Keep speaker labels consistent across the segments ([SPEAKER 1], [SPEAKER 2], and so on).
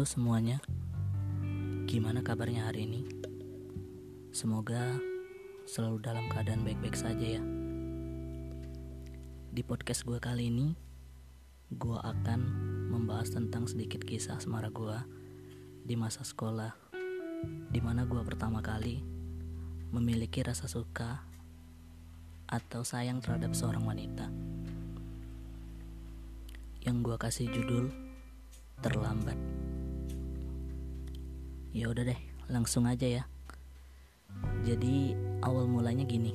[SPEAKER 1] Halo semuanya, gimana kabarnya hari ini? Semoga selalu dalam keadaan baik-baik saja ya. Di podcast gue kali ini, gue akan membahas tentang sedikit kisah semara gue di masa sekolah, di mana gue pertama kali memiliki rasa suka atau sayang terhadap seorang wanita. Yang gue kasih judul terlambat. Ya udah deh, langsung aja ya. Jadi awal mulanya gini.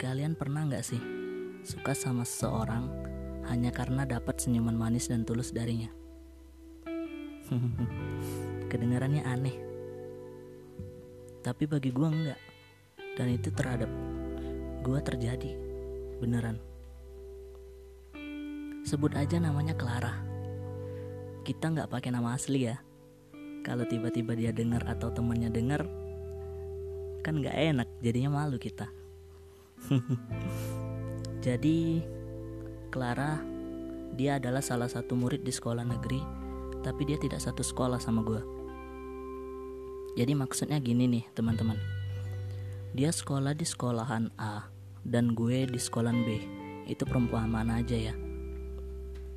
[SPEAKER 1] Kalian pernah nggak sih suka sama seseorang hanya karena dapat senyuman manis dan tulus darinya? Kedengarannya aneh. Tapi bagi gue enggak. Dan itu terhadap gue terjadi. Beneran. Sebut aja namanya Clara. Kita nggak pakai nama asli ya kalau tiba-tiba dia dengar atau temannya dengar kan nggak enak jadinya malu kita. Jadi Clara dia adalah salah satu murid di sekolah negeri tapi dia tidak satu sekolah sama gue jadi maksudnya gini nih teman-teman. Dia sekolah di sekolahan A dan gue di sekolahan B. Itu perempuan mana aja ya?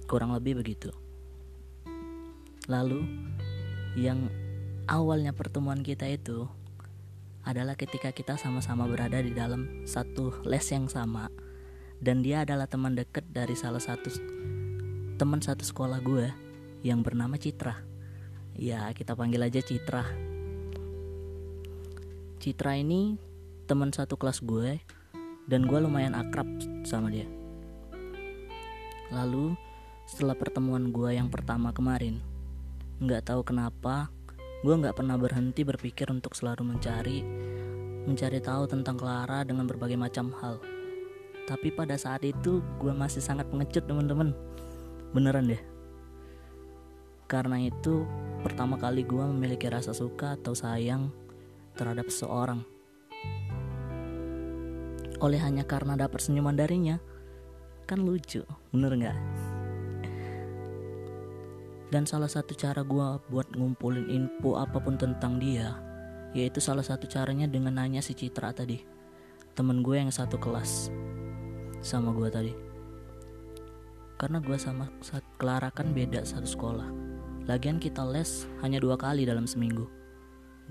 [SPEAKER 1] Kurang lebih begitu. Lalu yang awalnya pertemuan kita itu adalah ketika kita sama-sama berada di dalam satu les yang sama dan dia adalah teman dekat dari salah satu teman satu sekolah gue yang bernama Citra. Ya, kita panggil aja Citra. Citra ini teman satu kelas gue dan gue lumayan akrab sama dia. Lalu setelah pertemuan gue yang pertama kemarin, Nggak tahu kenapa, gue nggak pernah berhenti berpikir untuk selalu mencari, mencari tahu tentang Clara dengan berbagai macam hal. Tapi pada saat itu gue masih sangat pengecut teman-teman, beneran deh. Karena itu pertama kali gue memiliki rasa suka atau sayang terhadap seseorang. Oleh hanya karena dapat senyuman darinya, kan lucu, bener nggak? Dan salah satu cara gue buat ngumpulin info apa pun tentang dia Yaitu salah satu caranya dengan nanya si Citra tadi. Temen gue yang satu kelas Sama gue tadi. Karena gue sama Clara kan beda satu sekolah. Lagian kita les hanya dua kali dalam seminggu.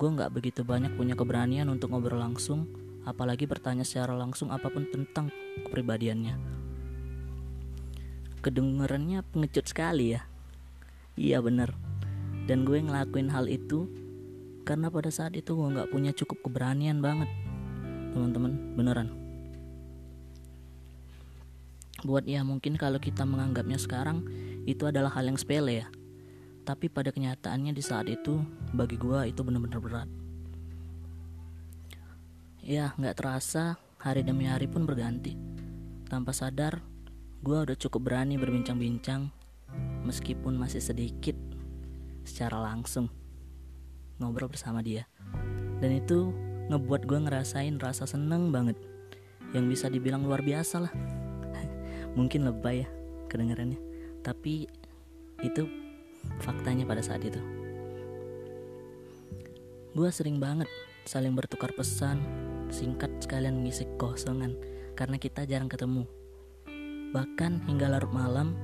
[SPEAKER 1] Gue gak begitu banyak punya keberanian untuk ngobrol langsung Apalagi bertanya secara langsung apa pun tentang kepribadiannya. Kedengarannya pengecut sekali ya Iya bener. Dan gue ngelakuin hal itu Karena pada saat itu gue gak punya cukup keberanian banget. Teman-teman beneran. Buat ya mungkin kalau kita menganggapnya sekarang Itu adalah hal yang sepele ya. Tapi pada kenyataannya di saat itu Bagi gue itu bener-bener berat. Ya gak terasa hari demi hari pun berganti. Tanpa sadar gue udah cukup berani berbincang-bincang meskipun masih sedikit secara langsung ngobrol bersama dia. Dan itu ngebuat gue ngerasain rasa seneng banget yang bisa dibilang luar biasa lah. Mungkin lebay ya kedengarannya tapi itu faktanya pada saat itu. Gue sering banget saling bertukar pesan singkat sekalian mengisi kosongan karena kita jarang ketemu. Bahkan hingga larut malam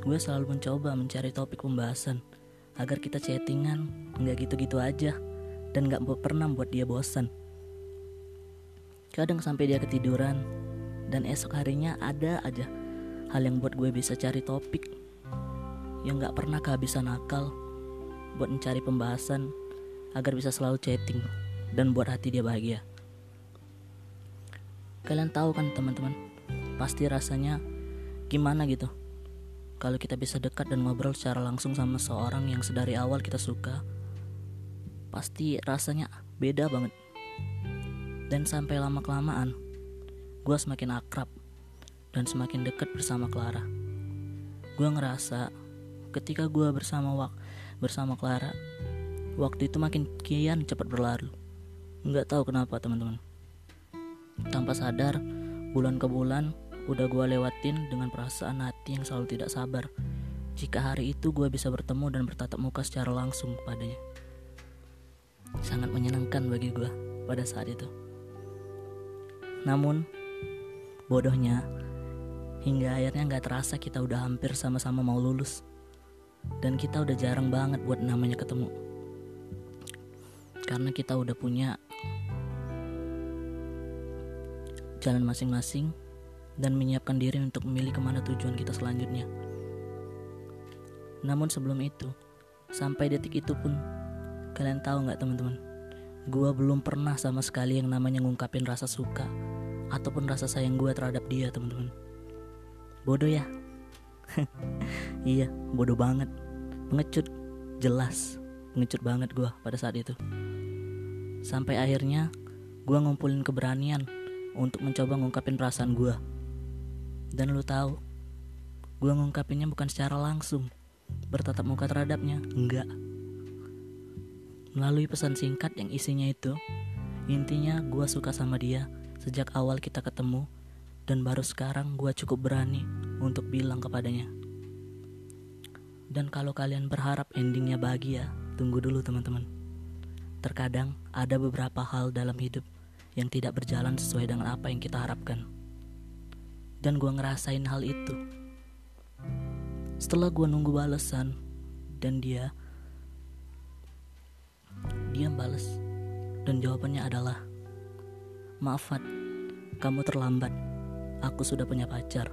[SPEAKER 1] gue selalu mencoba mencari topik pembahasan agar kita chattingan nggak gitu-gitu aja dan nggak pernah buat dia bosan. Kadang sampai dia ketiduran dan esok harinya ada aja hal yang buat gue bisa cari topik yang nggak pernah kehabisan akal buat mencari pembahasan agar bisa selalu chatting dan buat hati dia bahagia. Kalian tahu kan teman-teman, pasti rasanya gimana gitu kalau kita bisa dekat dan ngobrol secara langsung sama seorang yang sedari awal kita suka, pasti rasanya beda banget. Dan sampai lama-kelamaan, gue semakin akrab dan semakin dekat bersama Clara. Gue ngerasa ketika gue bersama Wak bersama Clara, waktu itu makin kian cepat berlalu. Nggak tahu kenapa teman-teman. Tanpa sadar, bulan ke bulan udah gue lewatin dengan perasaan hati yang selalu tidak sabar. jika hari itu gue bisa bertemu dan bertatap muka secara langsung padanya. Sangat menyenangkan bagi gue pada saat itu. Namun, bodohnya, hingga akhirnya gak terasa kita udah hampir sama-sama mau lulus. Dan kita udah jarang banget buat namanya ketemu. Karena kita udah punya jalan masing-masing dan menyiapkan diri untuk memilih ke mana tujuan kita selanjutnya. Namun sebelum itu, sampai detik itu pun, kalian tahu nggak teman-teman? Gua belum pernah sama sekali yang namanya ngungkapin rasa suka ataupun rasa sayang gue terhadap dia teman-teman. Bodoh ya? iya, bodoh banget. Pengecut, jelas. Pengecut banget gue pada saat itu. Sampai akhirnya gue ngumpulin keberanian untuk mencoba ngungkapin perasaan gue. Dan lu tahu, gue ngungkapinnya bukan secara langsung, bertatap muka terhadapnya, enggak. Melalui pesan singkat yang isinya itu, intinya gue suka sama dia sejak awal kita ketemu, dan baru sekarang gue cukup berani untuk bilang kepadanya. Dan kalau kalian berharap endingnya bahagia, tunggu dulu teman-teman. Terkadang ada beberapa hal dalam hidup yang tidak berjalan sesuai dengan apa yang kita harapkan. Dan gue ngerasain hal itu. Setelah gue nunggu balesan, dan dia dia bales dan jawabannya adalah maaf Fat, kamu terlambat. Aku sudah punya pacar.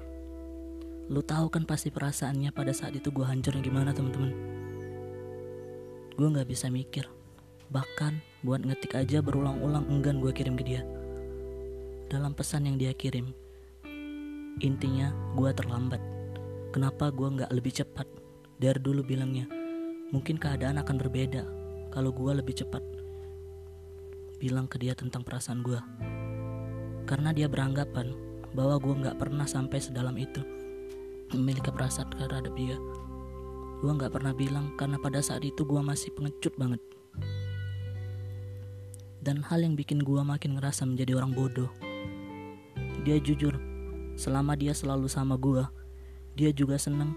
[SPEAKER 1] Lu tahu kan pasti perasaannya pada saat itu gue hancurnya gimana teman-teman? Gue nggak bisa mikir. Bahkan buat ngetik aja berulang-ulang enggan gue kirim ke dia. Dalam pesan yang dia kirim, intinya gue terlambat. Kenapa gue nggak lebih cepat? Dari dulu bilangnya, mungkin keadaan akan berbeda kalau gue lebih cepat. Bilang ke dia tentang perasaan gue. Karena dia beranggapan bahwa gue nggak pernah sampai sedalam itu memiliki perasaan terhadap dia. Gue nggak pernah bilang karena pada saat itu gue masih pengecut banget. Dan hal yang bikin gue makin ngerasa menjadi orang bodoh. Dia jujur, selama dia selalu sama gue, dia juga seneng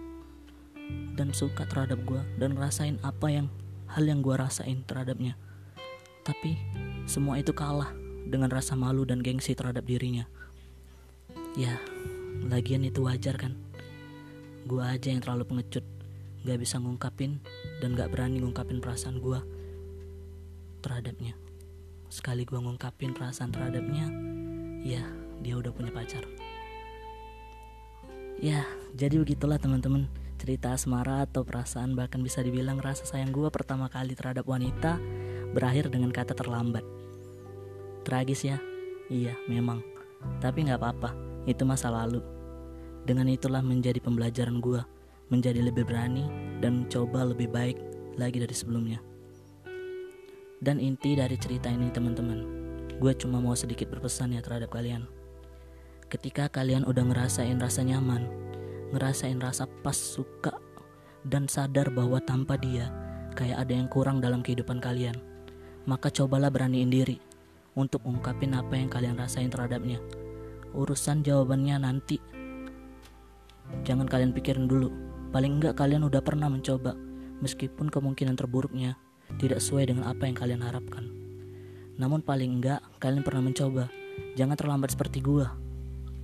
[SPEAKER 1] dan suka terhadap gue dan ngerasain apa yang hal yang gue rasain terhadapnya. Tapi semua itu kalah dengan rasa malu dan gengsi terhadap dirinya. Ya, lagian itu wajar kan. Gue aja yang terlalu pengecut, gak bisa ngungkapin dan gak berani ngungkapin perasaan gue terhadapnya. Sekali gue ngungkapin perasaan terhadapnya, ya dia udah punya pacar. Ya, jadi begitulah teman-teman cerita asmara atau perasaan bahkan bisa dibilang rasa sayang gue pertama kali terhadap wanita berakhir dengan kata terlambat. Tragis ya? Iya, memang. Tapi nggak apa-apa, itu masa lalu. Dengan itulah menjadi pembelajaran gue, menjadi lebih berani dan mencoba lebih baik lagi dari sebelumnya. Dan inti dari cerita ini teman-teman, gue cuma mau sedikit berpesan ya terhadap kalian. Ketika kalian udah ngerasain rasa nyaman, ngerasain rasa pas suka, dan sadar bahwa tanpa dia, kayak ada yang kurang dalam kehidupan kalian, maka cobalah beraniin diri untuk ungkapin apa yang kalian rasain terhadapnya. Urusan jawabannya nanti. Jangan kalian pikirin dulu. Paling enggak kalian udah pernah mencoba, meskipun kemungkinan terburuknya tidak sesuai dengan apa yang kalian harapkan. Namun paling enggak kalian pernah mencoba. Jangan terlambat seperti gua.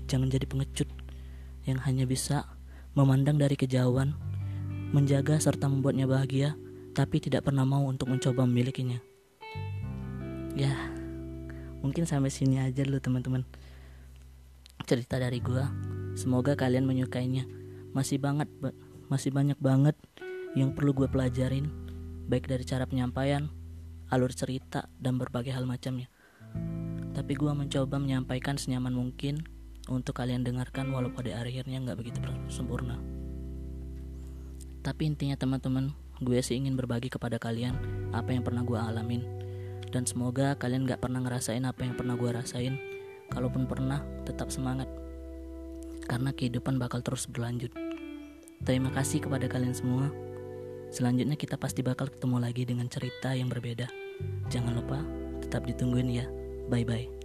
[SPEAKER 1] Jangan jadi pengecut yang hanya bisa memandang dari kejauhan, menjaga serta membuatnya bahagia, tapi tidak pernah mau untuk mencoba memilikinya. Ya, mungkin sampai sini aja dulu teman-teman. Cerita dari gua. Semoga kalian menyukainya. Masih banget, masih banyak banget yang perlu gue pelajarin baik dari cara penyampaian, alur cerita, dan berbagai hal macamnya. Tapi gue mencoba menyampaikan senyaman mungkin untuk kalian dengarkan walau pada akhirnya nggak begitu sempurna. Tapi intinya teman-teman, gue sih ingin berbagi kepada kalian apa yang pernah gue alamin. Dan semoga kalian gak pernah ngerasain apa yang pernah gue rasain. Kalaupun pernah, tetap semangat. Karena kehidupan bakal terus berlanjut. Terima kasih kepada kalian semua. Selanjutnya kita pasti bakal ketemu lagi dengan cerita yang berbeda. Jangan lupa tetap ditungguin ya. Bye bye.